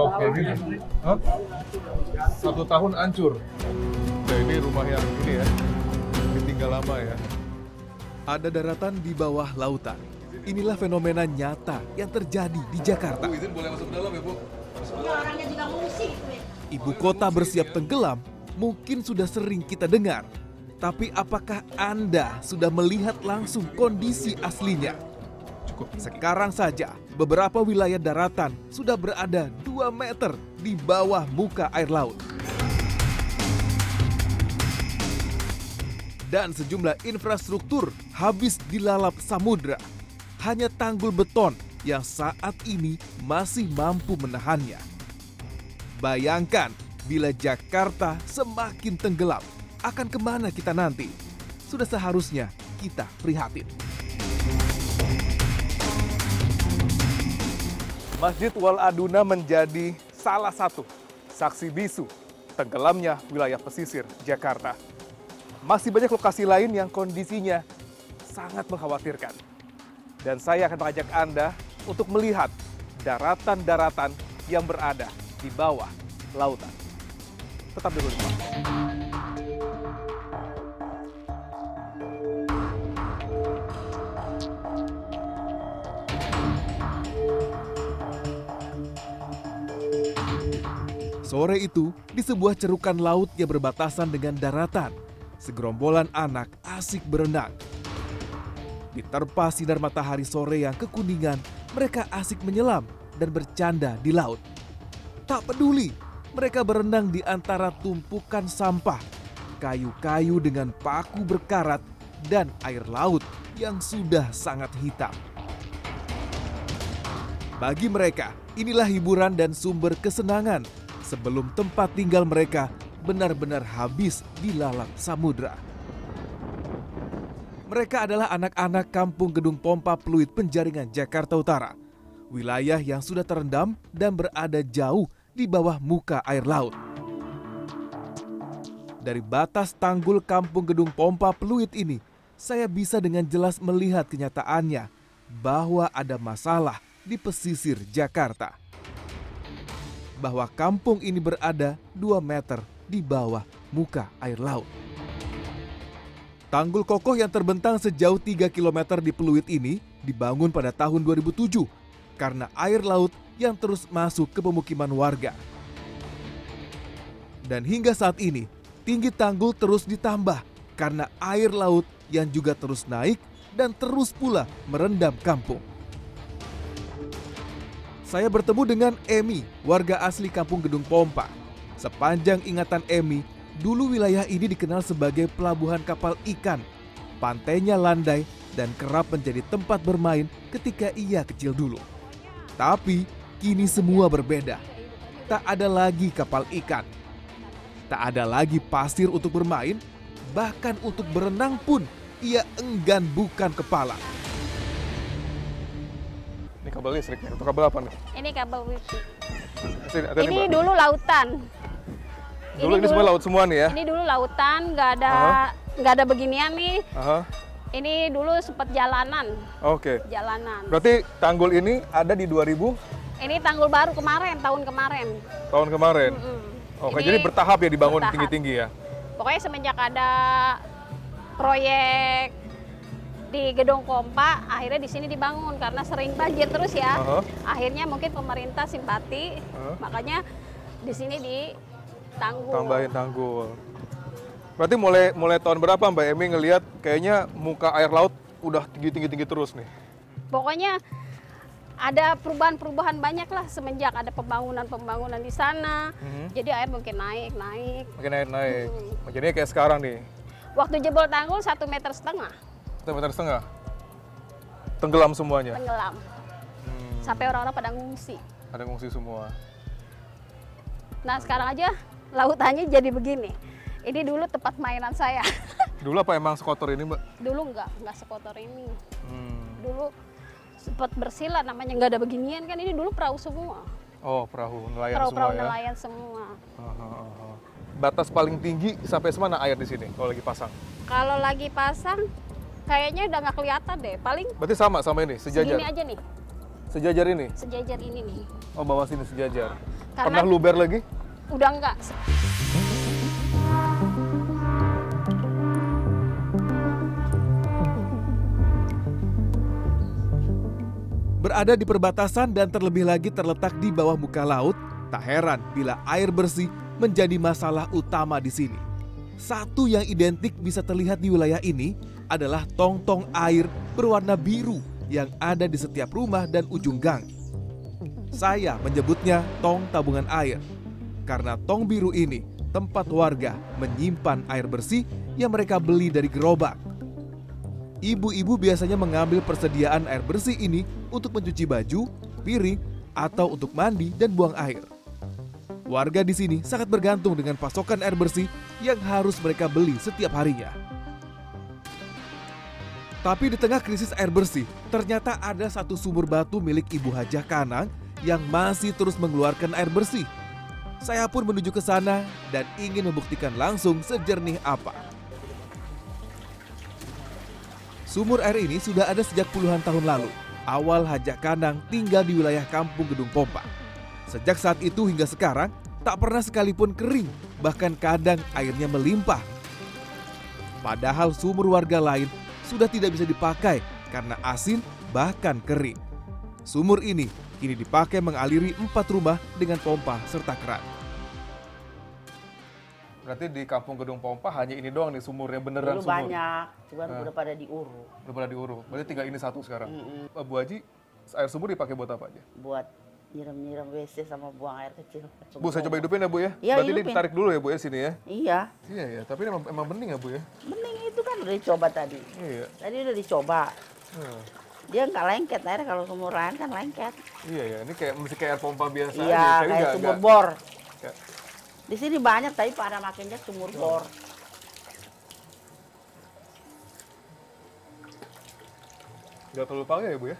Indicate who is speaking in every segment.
Speaker 1: drop kayak gini. Hah? Satu tahun hancur. Nah, ini rumah yang ini ya, ditinggal lama ya.
Speaker 2: Ada daratan di bawah lautan. Inilah fenomena nyata yang terjadi di Jakarta.
Speaker 1: Bu, izin boleh masuk ke dalam ya, Bu?
Speaker 3: orangnya juga musik.
Speaker 2: Ibu kota bersiap tenggelam mungkin sudah sering kita dengar. Tapi apakah Anda sudah melihat langsung kondisi aslinya?
Speaker 1: Cukup.
Speaker 2: Sekarang saja, beberapa wilayah daratan sudah berada 2 meter di bawah muka air laut. Dan sejumlah infrastruktur habis dilalap samudra. Hanya tanggul beton yang saat ini masih mampu menahannya. Bayangkan bila Jakarta semakin tenggelam, akan ke mana kita nanti? Sudah seharusnya kita prihatin. Masjid Wal Aduna menjadi salah satu saksi bisu tenggelamnya wilayah pesisir Jakarta. Masih banyak lokasi lain yang kondisinya sangat mengkhawatirkan. Dan saya akan mengajak Anda untuk melihat daratan-daratan yang berada di bawah lautan. Tetap di rumah. Sore itu, di sebuah cerukan laut yang berbatasan dengan daratan, segerombolan anak asik berenang. Diterpa sinar matahari sore yang kekuningan, mereka asik menyelam dan bercanda di laut. Tak peduli, mereka berenang di antara tumpukan sampah, kayu-kayu dengan paku berkarat, dan air laut yang sudah sangat hitam. Bagi mereka, inilah hiburan dan sumber kesenangan sebelum tempat tinggal mereka benar-benar habis dilalap samudra. Mereka adalah anak-anak kampung Gedung Pompa Pluit Penjaringan Jakarta Utara. Wilayah yang sudah terendam dan berada jauh di bawah muka air laut. Dari batas tanggul kampung Gedung Pompa Pluit ini, saya bisa dengan jelas melihat kenyataannya bahwa ada masalah di pesisir Jakarta. Bahwa kampung ini berada 2 meter di bawah muka air laut. Tanggul kokoh yang terbentang sejauh 3 km di Pluit ini dibangun pada tahun 2007 karena air laut yang terus masuk ke pemukiman warga. Dan hingga saat ini, tinggi tanggul terus ditambah karena air laut yang juga terus naik dan terus pula merendam kampung. Saya bertemu dengan Emi, warga asli kampung Gedung Pompa. Sepanjang ingatan Emi, dulu wilayah ini dikenal sebagai pelabuhan kapal ikan. Pantainya landai dan kerap menjadi tempat bermain ketika ia kecil dulu. Tapi kini semua berbeda. Tak ada lagi kapal ikan. Tak ada lagi pasir untuk bermain, bahkan untuk berenang pun ia enggan bukan kepala.
Speaker 1: Ini kabel listrik nih, atau kabel apa nih?
Speaker 3: Ini kabel wifi.
Speaker 1: Sini,
Speaker 3: Ini
Speaker 1: Mbak.
Speaker 3: dulu lautan.
Speaker 1: Dulu ini semua laut semua nih ya?
Speaker 3: Ini dulu lautan, nggak ada nggak ada beginian nih.
Speaker 1: Aha,
Speaker 3: Ini dulu sempat jalanan,
Speaker 1: oke.
Speaker 3: jalanan.
Speaker 1: Berarti tanggul ini ada di 2000
Speaker 3: Ini tanggul baru kemarin, tahun kemarin.
Speaker 1: tahun kemarin.
Speaker 3: Mm-mm.
Speaker 1: Oke,
Speaker 3: Ini
Speaker 1: jadi bertahap ya dibangun tinggi-tinggi ya?
Speaker 3: Pokoknya semenjak ada proyek di Gedung Kompa, akhirnya di sini dibangun karena sering banjir terus ya.
Speaker 1: Aha.
Speaker 3: Akhirnya mungkin pemerintah simpati,
Speaker 1: Aha.
Speaker 3: makanya di sini di tanggul.
Speaker 1: Tambahin tanggul. Berarti mulai mulai tahun berapa Mbak Emi ngelihat kayaknya muka air laut udah tinggi-tinggi-tinggi terus nih?
Speaker 3: Pokoknya ada perubahan-perubahan banyak lah semenjak ada pembangunan-pembangunan di sana.
Speaker 1: Mhm.
Speaker 3: Jadi air mungkin naik, naik.
Speaker 1: Makin naik-naik.
Speaker 3: Hmm.
Speaker 1: Jadinya kayak sekarang nih,
Speaker 3: Waktu jebol tanggul satu meter setengah
Speaker 1: satu meter setengah. Tenggelam semuanya.
Speaker 3: tenggelam.
Speaker 1: Hmm,
Speaker 3: Sampai orang-orang pada ngungsi.
Speaker 1: ada ngungsi semua.
Speaker 3: Nah sekarang aja lautannya jadi begini. Ini dulu tempat mainan saya.
Speaker 1: Dulu apa emang sekotor ini Mbak?
Speaker 3: dulu nggak nggak sekotor ini.
Speaker 1: Hmm.
Speaker 3: Dulu sempat bersih lah namanya nggak ada beginian kan ini dulu perahu semua.
Speaker 1: Oh perahu nelayan
Speaker 3: Perahu-perahu
Speaker 1: semua ya?
Speaker 3: nelayan semua.
Speaker 1: Aha, aha. Batas paling tinggi sampai semana air di sini kalau lagi pasang?
Speaker 3: Kalau lagi pasang kayaknya udah nggak kelihatan deh. Paling
Speaker 1: Berarti sama sama ini, sejajar?
Speaker 3: segini aja nih.
Speaker 1: Sejajar ini?
Speaker 3: sejajar ini nih.
Speaker 1: Oh, bawah sini sejajar.
Speaker 3: Karena
Speaker 1: Pernah luber lagi?
Speaker 3: udah enggak
Speaker 2: Berada di perbatasan dan terlebih lagi terletak di bawah muka laut, tak heran bila air bersih menjadi masalah utama di sini. Satu yang identik bisa terlihat di wilayah ini adalah tong-tong air berwarna biru yang ada di setiap rumah dan ujung gang. Saya menyebutnya tong tabungan air karena tong biru ini tempat warga menyimpan air bersih yang mereka beli dari gerobak. Ibu-ibu biasanya mengambil persediaan air bersih ini untuk mencuci baju, piring, atau untuk mandi dan buang air. Warga di sini sangat bergantung dengan pasokan air bersih yang harus mereka beli setiap harinya. Tapi di tengah krisis air bersih, ternyata ada satu sumur batu milik Ibu Hajah Kanang yang masih terus mengeluarkan air bersih. Saya pun menuju ke sana dan ingin membuktikan langsung sejernih apa. Sumur air ini sudah ada sejak puluhan tahun lalu. Awal Hajah Kanang tinggal di wilayah kampung Gedung Pompa. Sejak saat itu hingga sekarang, tak pernah sekalipun kering, bahkan kadang airnya melimpah. Padahal sumur warga lain sudah tidak bisa dipakai karena asin bahkan kering. Sumur ini kini dipakai mengaliri empat rumah dengan pompa serta keran.
Speaker 1: Berarti di kampung Gedung Pompa hanya ini doang nih sumurnya beneran
Speaker 4: Dulu
Speaker 1: sumur.
Speaker 4: banyak, cuman
Speaker 1: Nah.
Speaker 4: udah pada diuruk
Speaker 1: Udah pada diuruk. Berarti tinggal ini satu sekarang.
Speaker 4: Mm-mm.
Speaker 1: Bu Haji, air sumur dipakai buat apa aja?
Speaker 4: buat nyiram-nyiram WC sama buang air kecil.
Speaker 1: Bu, saya coba hidupin ya Bu ya.
Speaker 4: Iya,
Speaker 1: Berarti ini ditarik dulu ya Bu ya sini ya.
Speaker 4: Iya,
Speaker 1: Iya ya, tapi emang, emang bening ya Bu ya.
Speaker 4: bening itu kan udah dicoba tadi.
Speaker 1: Iya.
Speaker 4: Tadi udah dicoba.
Speaker 1: Hmm.
Speaker 4: Dia nggak lengket air kalau sumur lain kan lengket.
Speaker 1: Iya ya, ini kayak mesti kayak air pompa biasa
Speaker 4: iya,
Speaker 1: aja. Tapi
Speaker 4: kayak sumur bor. Di sini banyak tapi pada makinnya sumur bor.
Speaker 1: nggak terlalu payah ya Bu ya.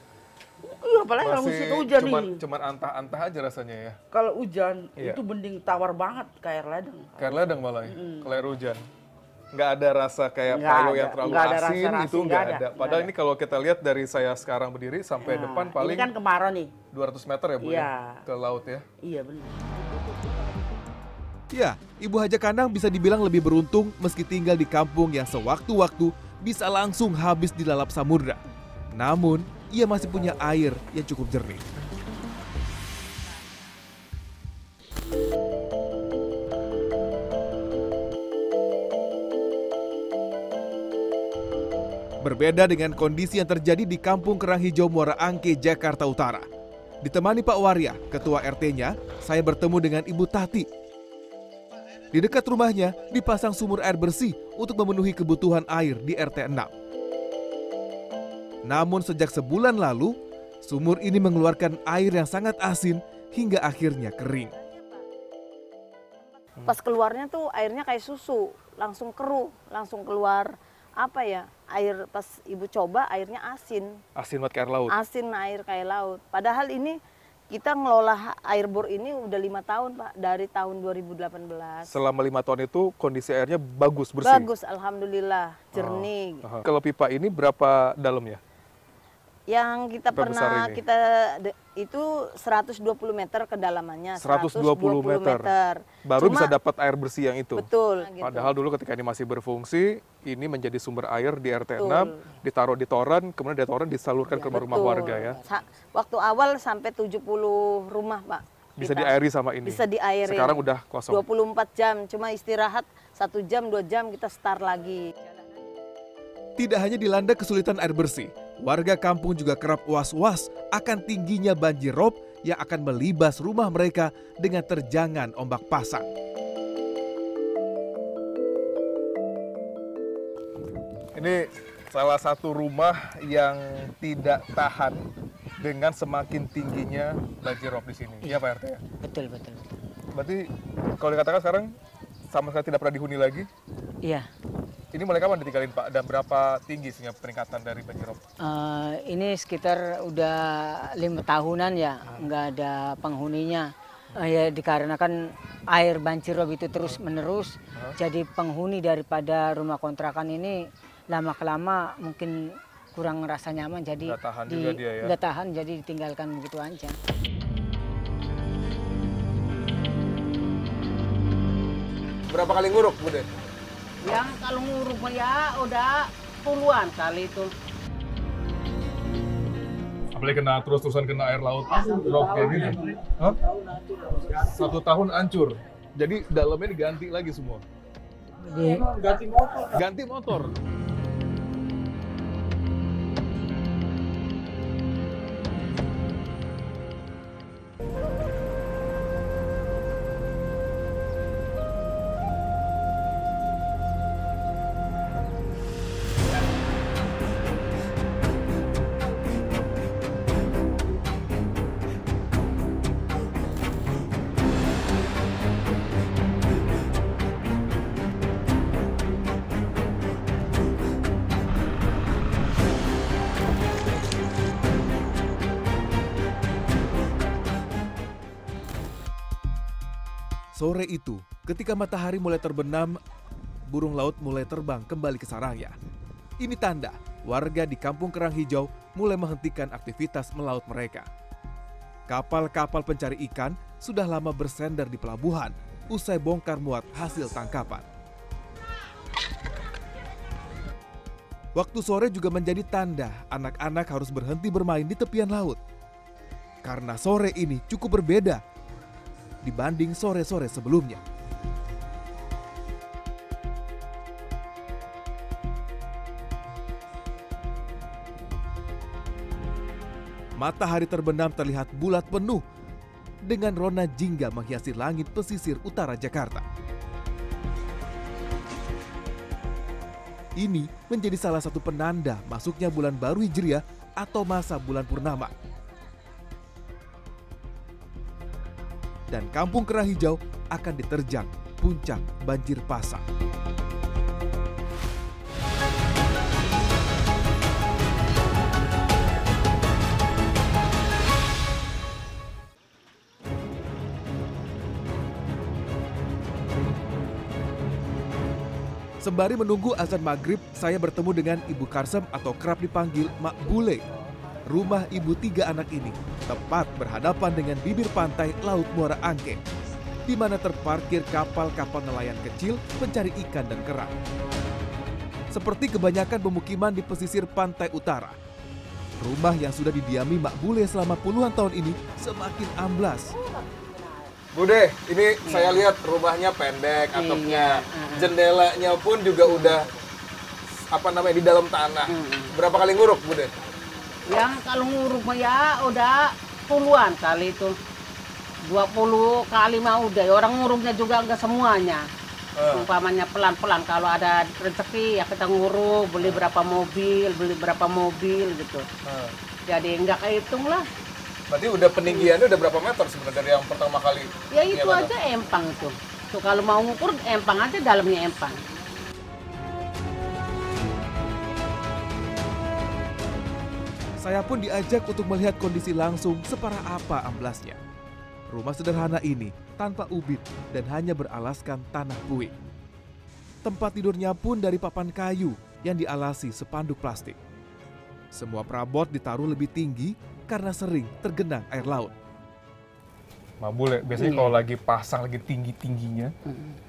Speaker 4: Iya, apalagi kalau musim hujan
Speaker 1: cuman,
Speaker 4: nih.
Speaker 1: cuman antah-antah aja rasanya ya.
Speaker 4: Kalau hujan
Speaker 1: Iya.
Speaker 4: itu bening tawar banget kayak air ledeng.
Speaker 1: Kayak ledeng malah ya, kalau air hujan. Nggak ada rasa kayak
Speaker 4: Nggak
Speaker 1: payo
Speaker 4: ada.
Speaker 1: yang terlalu
Speaker 4: Nggak ada
Speaker 1: asin,
Speaker 4: rasa
Speaker 1: itu nggak
Speaker 4: nggak
Speaker 1: ada.
Speaker 4: ada.
Speaker 1: Padahal
Speaker 4: Nggak
Speaker 1: ini kalau kita lihat dari saya sekarang berdiri sampai
Speaker 4: Nah,
Speaker 1: depan paling
Speaker 4: Ini kan kemarau nih.
Speaker 1: 200 meter ya Bu ya,
Speaker 4: Iya.
Speaker 1: ke laut ya.
Speaker 4: Iya benar.
Speaker 2: Ya, Ibu Haja Kanang bisa dibilang lebih beruntung meski tinggal di kampung yang sewaktu-waktu bisa langsung habis di lalap samudra. Namun, ia masih punya air yang cukup jernih. Berbeda dengan kondisi yang terjadi di Kampung Kerang Hijau Muara Angke, Jakarta Utara. Ditemani Pak Waria, ketua RT-nya, saya bertemu dengan Ibu Tati. Di dekat rumahnya dipasang sumur air bersih untuk memenuhi kebutuhan air di RT 6. Namun sejak sebulan lalu, sumur ini mengeluarkan air yang sangat asin hingga akhirnya kering.
Speaker 5: Pas keluarnya tuh airnya kayak susu, langsung keruh, langsung keluar apa ya air pas ibu coba airnya asin,
Speaker 1: Asin kayak air laut.
Speaker 5: asin air kayak laut. Padahal ini kita ngelola air bor ini udah lima tahun pak dari tahun 2018.
Speaker 1: Selama lima tahun itu kondisi airnya bagus, bersih.
Speaker 5: Bagus, alhamdulillah jernih.
Speaker 1: Aha. Kalau pipa ini berapa dalamnya?
Speaker 5: Yang kita
Speaker 1: Berapa
Speaker 5: pernah
Speaker 1: ini?
Speaker 5: kita de- itu 120 meter kedalamannya.
Speaker 1: 120 meter. Baru
Speaker 5: Cuma-
Speaker 1: bisa dapat air bersih yang itu.
Speaker 5: Betul. gitu.
Speaker 1: Padahal dulu ketika ini masih berfungsi, ini menjadi sumber air di RT 6,
Speaker 5: Betul.
Speaker 1: ditaruh di toran, kemudian dari toran disalurkan ke rumah-rumah
Speaker 5: Betul.
Speaker 1: warga ya.
Speaker 5: Sa- Waktu awal sampai 70 rumah, Pak.
Speaker 1: Bisa
Speaker 5: Kita-
Speaker 1: diairi sama ini.
Speaker 5: Bisa diairi.
Speaker 1: Sekarang udah kosong.
Speaker 5: 24 jam, cuma istirahat satu jam, dua jam kita start lagi.
Speaker 2: Tidak hanya dilanda kesulitan air bersih, warga kampung juga kerap was-was akan tingginya banjir rob yang akan melibas rumah mereka dengan terjangan ombak pasang.
Speaker 1: Ini salah satu rumah yang tidak tahan dengan semakin tingginya banjir rob di sini. Iya Pak RT ya?
Speaker 4: Betul, betul, betul.
Speaker 1: Berarti kalau dikatakan sekarang sama sekali tidak pernah dihuni lagi.
Speaker 4: Iya.
Speaker 1: Ini mulai kapan ditinggalin Pak? Dan berapa tinggi sehingga peningkatan dari banjir rob?
Speaker 6: Eh, ini sekitar udah lima tahunan ya nggak ada penghuninya Eh, ya dikarenakan air banjir rob itu terus menerus jadi penghuni daripada rumah kontrakan ini lama kelama mungkin kurang rasa nyaman jadi
Speaker 1: Nggak tahan juga dia ya?
Speaker 6: nggak tahan jadi ditinggalkan begitu aja.
Speaker 1: Berapa kali nguruk, Bude?
Speaker 4: Yang kalau nguruk ya udah puluhan kali itu.
Speaker 1: Apalagi kena terus-terusan kena air laut drop kayak gini. Hah? Satu tahun hancur. Jadi dalamnya diganti lagi semua. Ganti motor.
Speaker 2: Sore itu, ketika matahari mulai terbenam, burung laut mulai terbang kembali ke sarangnya. Ini tanda warga di Kampung Kerang Hijau mulai menghentikan aktivitas melaut mereka. Kapal-kapal pencari ikan sudah lama bersender di pelabuhan usai bongkar muat hasil tangkapan. Waktu sore juga menjadi tanda anak-anak harus berhenti bermain di tepian laut. Karena sore ini cukup berbeda dibanding sore-sore sebelumnya. Matahari terbenam terlihat bulat penuh dengan rona jingga menghiasi langit pesisir utara Jakarta. Ini menjadi salah satu penanda masuknya bulan baru Hijriah atau masa bulan purnama. Dan kampung kerah hijau akan diterjang puncak banjir pasang. Sembari menunggu azan maghrib, saya bertemu dengan Ibu Karsem atau kerap dipanggil Mak Bule. Rumah ibu tiga anak ini tepat berhadapan dengan bibir pantai Laut Muara Angke, di mana terparkir kapal-kapal nelayan kecil pencari ikan dan kerang. Seperti kebanyakan pemukiman di pesisir pantai utara, rumah yang sudah didiami Mak Bule selama puluhan tahun ini semakin amblas.
Speaker 1: Bude, ini saya lihat rumahnya pendek atapnya. Jendelanya pun juga udah apa namanya di dalam tanah. Berapa kali nguruk, Bude?
Speaker 4: Yang kalau nguruk mah ya udah puluhan kali itu. 20 kali mah udah. Orang nguruknya juga enggak semuanya.
Speaker 1: Eh.
Speaker 4: Umpamanya pelan-pelan kalau ada rezeki ya kita nguruk, beli berapa mobil, beli berapa mobil gitu.
Speaker 1: Eh.
Speaker 4: Jadi enggak kehitung lah.
Speaker 1: Berarti udah peninggiannya udah berapa meter sebenarnya dari yang pertama kali?
Speaker 4: Ya itu aja empang tuh. Tuh kalau mau ngukur empang aja dalamnya empang.
Speaker 2: Saya pun diajak untuk melihat kondisi langsung separah apa amblasnya. Rumah sederhana ini tanpa ubit dan hanya beralaskan tanah puing. Tempat tidurnya pun dari papan kayu yang dialasi sepanduk plastik. Semua perabot ditaruh lebih tinggi karena sering tergenang air laut.
Speaker 1: Mbak Bule, biasanya
Speaker 4: Iya.
Speaker 1: kalau lagi pasang lagi tinggi-tingginya,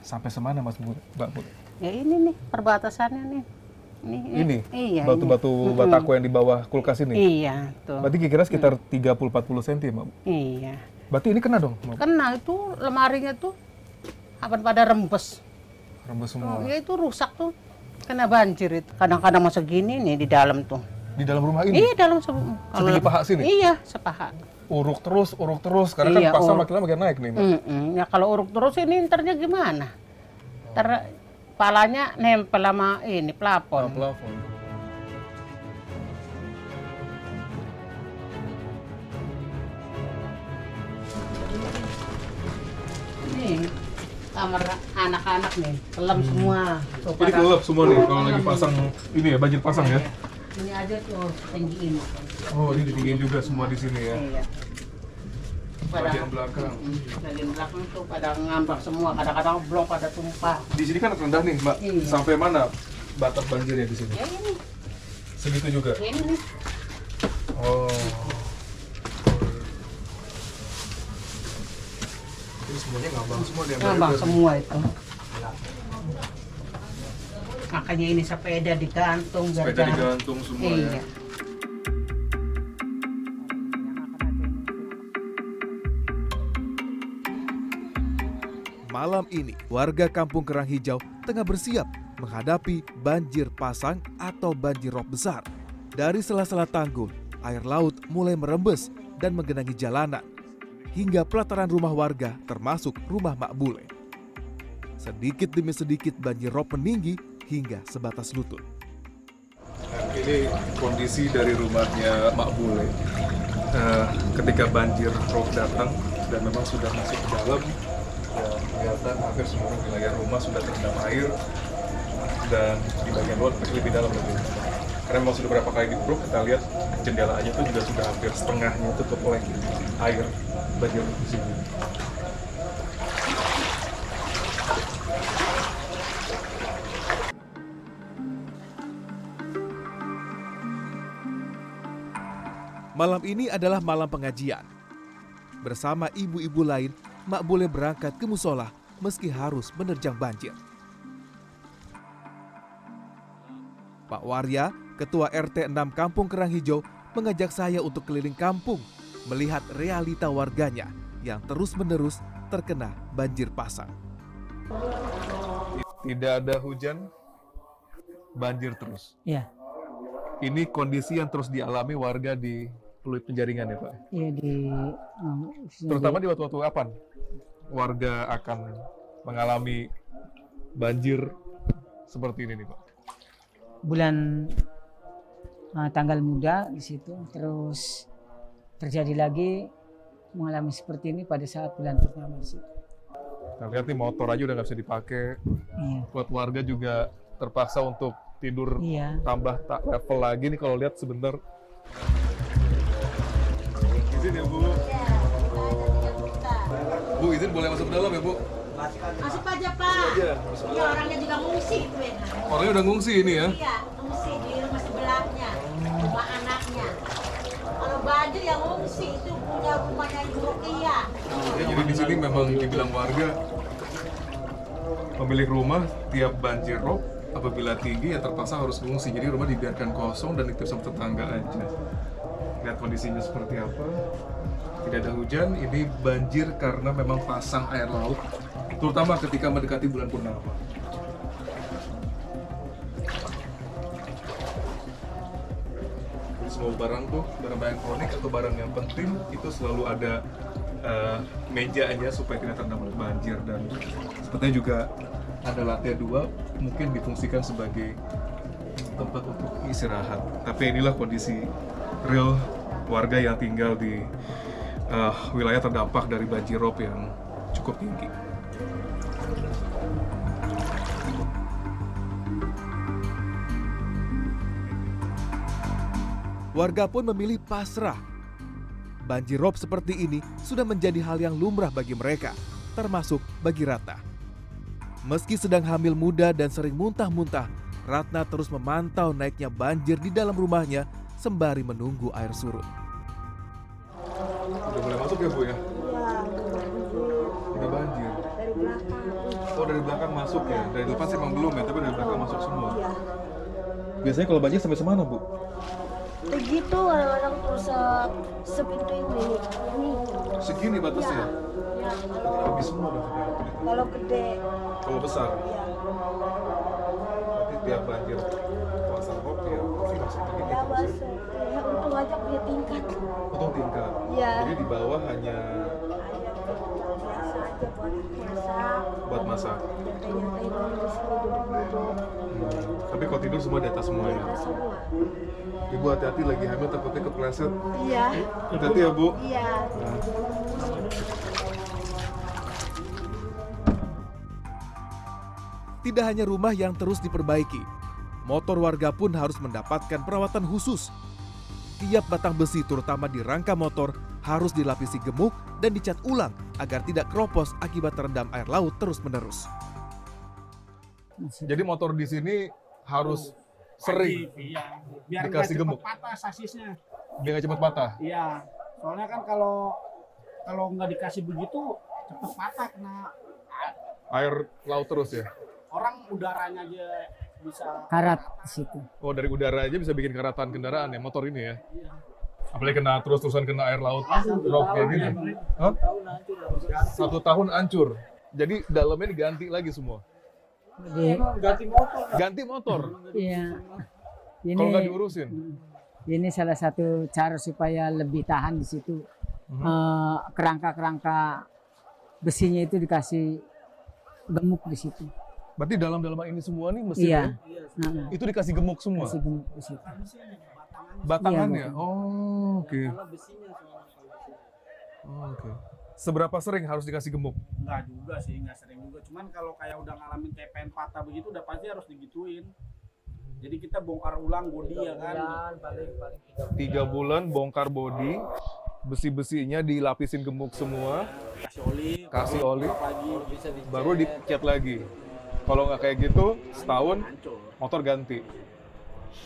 Speaker 1: sampai semana Mas Bule? Mbak Bule?
Speaker 4: Ya ini nih perbatasannya nih. Ini,
Speaker 1: Ini?
Speaker 4: Iya.
Speaker 1: Batu-batu bataku yang di bawah kulkas ini?
Speaker 4: Iya, tuh.
Speaker 1: Berarti kira-kira sekitar 30-40 cm Mbak?
Speaker 4: Iya.
Speaker 1: Berarti ini kena dong? Mbak?
Speaker 4: Kena itu lemarinya tuh apa pada rembes.
Speaker 1: Rembes
Speaker 4: Oh,
Speaker 1: semua.
Speaker 4: ya itu rusak tuh. Kena banjir itu. Kadang-kadang masuk gini nih di dalam tuh.
Speaker 1: Di dalam rumah ini?
Speaker 4: Iya, dalam se-
Speaker 1: Setinggi paha sini?
Speaker 4: Iya, sepaha.
Speaker 1: Uruk terus, uruk terus. Karena
Speaker 4: Iya,
Speaker 1: kan pasang makin lama makin naik nih, Mbak.
Speaker 4: Mm-mm. Ya kalau uruk terus ini ntarnya gimana? Ntar palanya nempel sama ini plafon.
Speaker 1: plafon.
Speaker 4: Ini kamar anak-anak nih, kelam semua. Tuh,
Speaker 1: Ini kelelep semua nih kalau lagi pasang ini ya, banjir pasang ya.
Speaker 4: Ini aja tuh tinggi ini.
Speaker 1: Oh, ini ditinggiin juga semua di sini ya.
Speaker 4: Iya.
Speaker 1: Bagian belakang.
Speaker 4: Bagian belakang tuh pada ngambak semua, kadang-kadang belum pada tumpah.
Speaker 1: Di sini kan rendah nih, Mbak.
Speaker 4: Iya.
Speaker 1: Sampai mana batas banjirnya di sini?
Speaker 4: Ya ini
Speaker 1: Segitu juga.
Speaker 4: Ini nih.
Speaker 1: Oh. Ini semuanya ngambang semua dia.
Speaker 4: Ngambang semua itu. Makanya ini sepeda digantung
Speaker 1: Sepeda digantung semua ya.
Speaker 2: Malam ini, warga kampung Kerang Hijau tengah bersiap menghadapi banjir pasang atau banjir rob besar. Dari sela-sela tanggul, air laut mulai merembes dan menggenangi jalanan hingga pelataran rumah warga termasuk rumah Mak Bule. Sedikit demi sedikit banjir rob meninggi hingga sebatas lutut.
Speaker 1: Ini kondisi dari rumahnya Mak Bule. Eh, ketika banjir rob datang dan memang sudah masuk ke dalam, kelihatan hampir seluruh wilayah rumah sudah terendam air dan di bagian luar masih lebih dalam lagi. Karena memang sudah berapa kali dikeruk, kita lihat jendela aja tuh juga sudah hampir setengahnya tutup oleh air banjir di sini.
Speaker 2: Malam ini adalah malam pengajian. Bersama ibu-ibu lain, Mak Bule berangkat ke musola meski harus menerjang banjir. Pak Warya, Ketua RT 6 Kampung Kerang Hijau, mengajak saya untuk keliling kampung melihat realita warganya yang terus-menerus terkena banjir pasang.
Speaker 1: Tidak ada hujan, banjir terus.
Speaker 6: Iya,
Speaker 1: Ini kondisi yang terus dialami warga di Pluit Penjaringan ya Pak?
Speaker 6: iya di
Speaker 1: Terutama di waktu-waktu kapan warga akan mengalami banjir seperti ini nih Pak?
Speaker 6: bulan uh, tanggal muda di situ terus terjadi lagi mengalami seperti ini pada saat bulan pertama di situ.
Speaker 1: Nah, lihat nih motor aja udah nggak bisa dipakai.
Speaker 6: Iya.
Speaker 1: Buat warga juga terpaksa untuk tidur
Speaker 6: Iya.
Speaker 1: tambah tak level lagi nih kalau lihat sebentar. Izin boleh masuk ke dalam ya Bu?
Speaker 7: Masuk aja Pak.
Speaker 1: Iya.
Speaker 7: Iya orangnya juga ngungsi itu ya.
Speaker 1: Orangnya udah ngungsi ini ya?
Speaker 7: Iya ngungsi di rumah sebelahnya, rumah anaknya. Kalau banjir yang ngungsi itu punya rumahnya Ibu Rukiah.
Speaker 1: Ya, jadi di sini memang dibilang warga pemilik rumah tiap banjir rob apabila tinggi ya terpaksa harus mengungsi. Jadi rumah dibiarkan kosong dan dititip sama tetangga aja. Lihat kondisinya seperti apa. Tidak ada hujan, ini banjir karena memang pasang air laut, terutama ketika mendekati bulan purnama. Semua barang tuh, barang-barang elektronik atau barang yang penting itu selalu ada eh, mejanya supaya tidak terendam banjir dan sepertinya juga ada lantai dua mungkin difungsikan sebagai tempat untuk istirahat. Tapi inilah kondisi real warga yang tinggal di eh, wilayah terdampak dari banjir rob yang cukup tinggi.
Speaker 2: Warga pun memilih pasrah. Banjir rob seperti ini sudah menjadi hal yang lumrah bagi mereka, termasuk bagi Ratna. Meski sedang hamil muda dan sering muntah-muntah, Ratna terus memantau naiknya banjir di dalam rumahnya sembari menunggu air surut.
Speaker 1: Udah boleh masuk ya Bu ya? Udah banjir.
Speaker 7: Dari belakang.
Speaker 1: Oh dari belakang masuk ya? Dari depan sih emang belum ya, tapi dari belakang masuk semua. Biasanya kalau banjir sampai semana Bu?
Speaker 7: Begitu orang-orang terus se- sepintu ini. Ini.
Speaker 1: Segini batasnya?
Speaker 7: Ya,
Speaker 1: Habis semua dong.
Speaker 7: kalau gede.
Speaker 1: Kalau besar?
Speaker 7: Ya.
Speaker 1: Berarti tiap banjir pasang rob ya pasti masuk begini
Speaker 7: Ya
Speaker 1: ya?
Speaker 7: Ya untung aja punya tingkat.
Speaker 1: Untung tingkat.
Speaker 7: Iya.
Speaker 1: Jadi di bawah hanya
Speaker 7: Ayam biasa aja buat masak.
Speaker 1: buat masak.
Speaker 7: Nyantai-nyantai dulu di sini duduk-duduk.
Speaker 1: Hmm. Tapi kalau tidur semua di atas semua ya?
Speaker 7: Semua.
Speaker 1: Ibu hati-hati lagi hamil takutnya kepleset.
Speaker 7: Iya.
Speaker 1: Hati-hati ya Bu.
Speaker 7: Iya.
Speaker 2: Tidak hanya rumah yang terus diperbaiki, motor warga pun harus mendapatkan perawatan khusus. Tiap batang besi terutama di rangka motor harus dilapisi gemuk dan dicat ulang agar tidak keropos akibat terendam air laut terus-menerus.
Speaker 1: Jadi motor di sini harus Sering
Speaker 8: Iya. Biar nggak
Speaker 1: Dikasih
Speaker 8: cepet
Speaker 1: gemuk.
Speaker 8: patah sasisnya.
Speaker 1: biar nggak cepat patah.
Speaker 8: Iya. Soalnya kan kalau kalau nggak dikasih begitu cepet patah kena
Speaker 1: Air laut terus ya.
Speaker 8: orang udaranya aja bisa
Speaker 6: Karat di situ.
Speaker 1: Oh dari udara aja bisa bikin karatan kendaraan ya motor ini ya. Apalagi kena terus-terusan kena air laut drop kayak gini. Hah? Satu tahun hancur. Jadi dalamnya diganti lagi semua.
Speaker 6: Jadi,
Speaker 1: Ganti motor.
Speaker 6: iya. Ini
Speaker 1: Kalau nggak diurusin.
Speaker 6: ini salah satu cara supaya lebih tahan di situ. Eh, kerangka-kerangka besinya itu dikasih gemuk di situ.
Speaker 1: Berarti dalam-dalam ini semua nih mesin
Speaker 6: Iya.
Speaker 1: ya,
Speaker 6: Nah,
Speaker 1: itu dikasih gemuk semua.
Speaker 6: kasih gemuk situ.
Speaker 1: Batangannya.
Speaker 6: Iya,
Speaker 1: Oh, oke. Oh, oke. Seberapa sering harus dikasih gemuk?
Speaker 8: nggak juga sih nggak sering juga cuman kalau kayak udah ngalamin kayak pengen patah begitu udah pasti harus digituin jadi kita bongkar ulang bodi ya kan
Speaker 1: Tiga bulan bongkar bodi, besi-besinya dilapisin gemuk semua,
Speaker 8: kasih oli
Speaker 1: kasih oli,
Speaker 8: lagi
Speaker 1: baru dicat lagi. Kalau nggak kayak gitu, setahun motor ganti.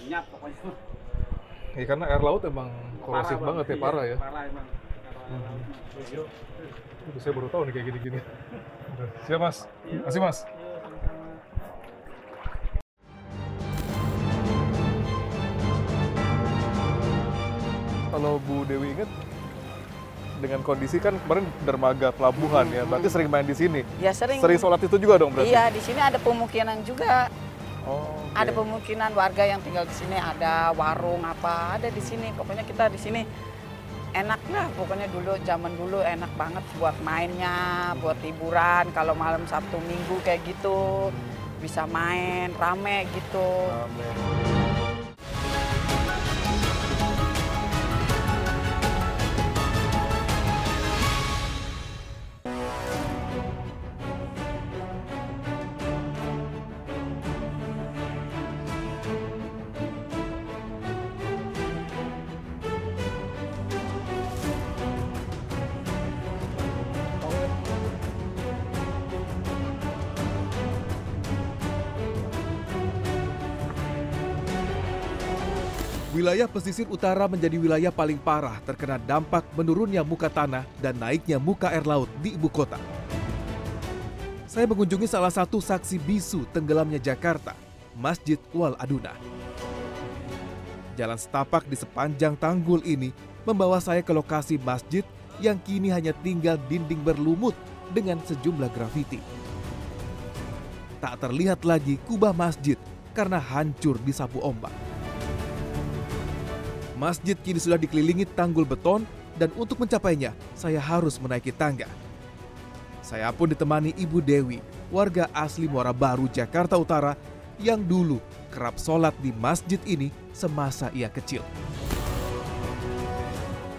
Speaker 8: nyap pokoknya
Speaker 1: Ya karena air laut emang korosif
Speaker 8: Bang.
Speaker 1: banget ya,
Speaker 8: Iya,
Speaker 1: parah ya.
Speaker 8: parah emang Parah.
Speaker 1: Aduh, saya baru tahu nih kayak gini-gini. Siap mas, masih mas. Kalau Bu Dewi inget, dengan kondisi kan kemarin dermaga pelabuhan ya, berarti sering main di sini.
Speaker 9: Ya sering.
Speaker 1: Sering sholat itu juga dong berarti?
Speaker 9: Iya, di sini ada pemukiman juga.
Speaker 1: Oh, oke.
Speaker 9: Ada pemukiman warga yang tinggal di sini, ada warung apa, ada di sini. Pokoknya kita di sini enak lah. Pokoknya dulu zaman dulu enak banget buat mainnya, buat hiburan. Kalau malam Sabtu Minggu kayak gitu bisa main rame gitu.
Speaker 1: Amin.
Speaker 2: Wilayah pesisir utara menjadi wilayah paling parah terkena dampak menurunnya muka tanah dan naiknya muka air laut di ibu kota. Saya mengunjungi salah satu saksi bisu tenggelamnya Jakarta, Masjid Wal Aduna. Jalan setapak di sepanjang tanggul ini membawa saya ke lokasi masjid yang kini hanya tinggal dinding berlumut dengan sejumlah grafiti. Tak terlihat lagi kubah masjid karena hancur disapu ombak. Masjid kini sudah dikelilingi tanggul beton dan untuk mencapainya saya harus menaiki tangga. Saya pun ditemani Ibu Dewi, warga asli Muara Baru, Jakarta Utara yang dulu kerap sholat di masjid ini semasa ia kecil.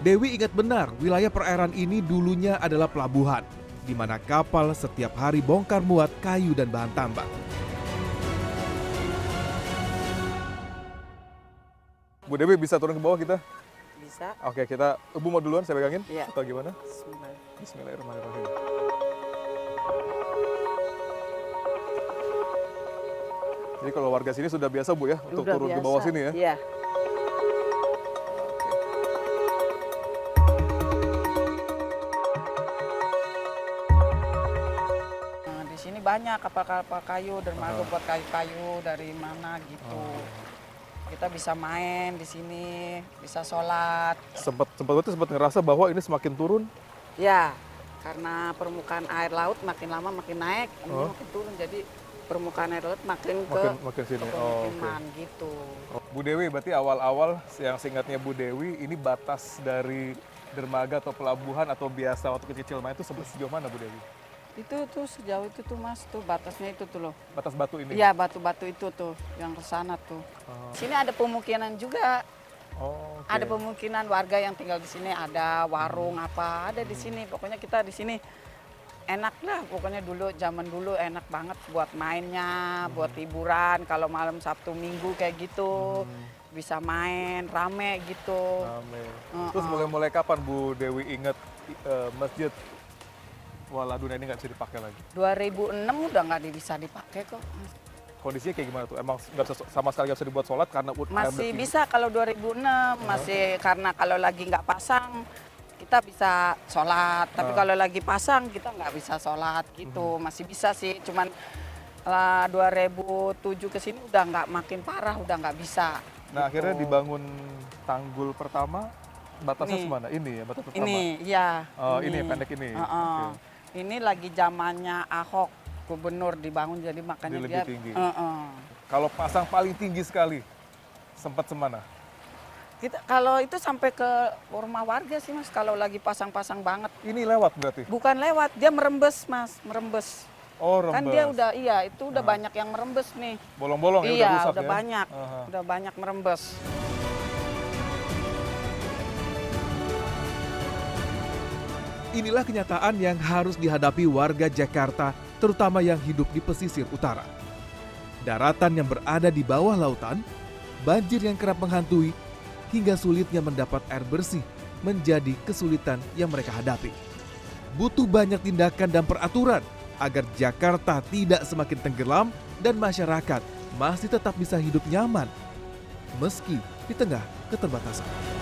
Speaker 2: Dewi ingat benar wilayah perairan ini dulunya adalah pelabuhan, di mana kapal setiap hari bongkar muat kayu dan bahan tambang.
Speaker 1: Bu Dewi bisa turun ke bawah kita?
Speaker 9: Bisa.
Speaker 1: Oke, kita Ibu mau duluan saya pegangin?
Speaker 9: Iya.
Speaker 1: Atau gimana?
Speaker 9: Bismillah.
Speaker 1: Bismillahirrahmanirrahim. Jadi kalau warga sini sudah biasa Bu ya untuk
Speaker 9: Udah
Speaker 1: turun ke
Speaker 9: biasa.
Speaker 1: bawah sini ya?
Speaker 9: Iya. Nah, di sini banyak kapal-kapal kayu, dermaga buat kayu-kayu dari mana gitu. Kita bisa main di sini, bisa sholat.
Speaker 1: Sempat sempat berarti sempat ngerasa bahwa ini semakin turun.
Speaker 9: Ya, karena permukaan air laut makin lama makin naik, ini
Speaker 1: Oh.
Speaker 9: makin turun. Jadi permukaan air laut makin ke
Speaker 1: Makin makin sini.
Speaker 9: ke
Speaker 1: Oh,
Speaker 9: pemukiman gitu.
Speaker 1: Oh, Bu Dewi, berarti awal-awal yang seingatnya Bu Dewi ini batas dari dermaga atau pelabuhan atau biasa waktu kecil-kecil main itu sejauh mana Bu Dewi?
Speaker 9: Itu tuh sejauh itu tuh mas tuh batasnya itu tuh loh.
Speaker 1: Batas batu ini?
Speaker 9: Iya batu-batu itu tuh yang ke sana tuh.
Speaker 1: Oh,
Speaker 9: Sini ada pemukiman juga.
Speaker 1: oh, oke.
Speaker 9: Ada pemukiman warga yang tinggal di sini, ada warung apa, ada di sini. Pokoknya kita di sini enak lah. Pokoknya dulu zaman dulu enak banget buat mainnya, buat hiburan. Kalau malam Sabtu Minggu kayak gitu bisa main rame gitu.
Speaker 1: Amin.
Speaker 9: Heeh.
Speaker 1: Terus mulai-mulai kapan Bu Dewi ingat eh, masjid Waladuna ini nggak bisa dipakai lagi?
Speaker 9: 2006 udah nggak bisa dipakai kok.
Speaker 2: Kondisinya kayak gimana tuh? Emang nggak bisa sama sekali nggak bisa dibuat sholat karena
Speaker 9: Masih bisa kalau 2006 masih karena kalau lagi nggak pasang kita bisa sholat, tapi
Speaker 2: Ah.
Speaker 9: kalau lagi pasang kita nggak bisa sholat gitu. Masih bisa sih, cuman lah 2007 ke sini udah nggak makin parah, udah nggak bisa.
Speaker 2: Nah akhirnya
Speaker 9: Gitu.
Speaker 2: dibangun tanggul pertama batasnya
Speaker 9: Ini.
Speaker 2: semana? Ini ya batas pertama.
Speaker 9: Ini, iya.
Speaker 2: Oh, ini yang pendek ini.
Speaker 9: Heeh.
Speaker 2: Oke.
Speaker 9: Ini lagi zamannya Ahok gubernur dibangun jadi makanya
Speaker 2: lebih
Speaker 9: dia
Speaker 2: tinggi.
Speaker 9: Heeh.
Speaker 2: Kalau pasang paling tinggi sekali sempat semana?
Speaker 9: Kita kalau itu sampai ke rumah warga sih mas kalau lagi pasang-pasang banget.
Speaker 2: Ini lewat berarti?
Speaker 9: Bukan lewat, dia merembes mas, merembes.
Speaker 2: Oh rembes.
Speaker 9: Kan dia udah iya itu udah banyak yang merembes nih.
Speaker 2: bolong-bolong ya
Speaker 9: iya
Speaker 2: udah rusak
Speaker 9: udah
Speaker 2: ya?
Speaker 9: banyak,
Speaker 2: Aha.
Speaker 9: udah banyak merembes.
Speaker 2: Inilah kenyataan yang harus dihadapi warga Jakarta, terutama yang hidup di pesisir utara. Daratan yang berada di bawah lautan, banjir yang kerap menghantui, hingga sulitnya mendapat air bersih menjadi kesulitan yang mereka hadapi. Butuh banyak tindakan dan peraturan agar Jakarta tidak semakin tenggelam dan masyarakat masih tetap bisa hidup nyaman meski di tengah keterbatasan.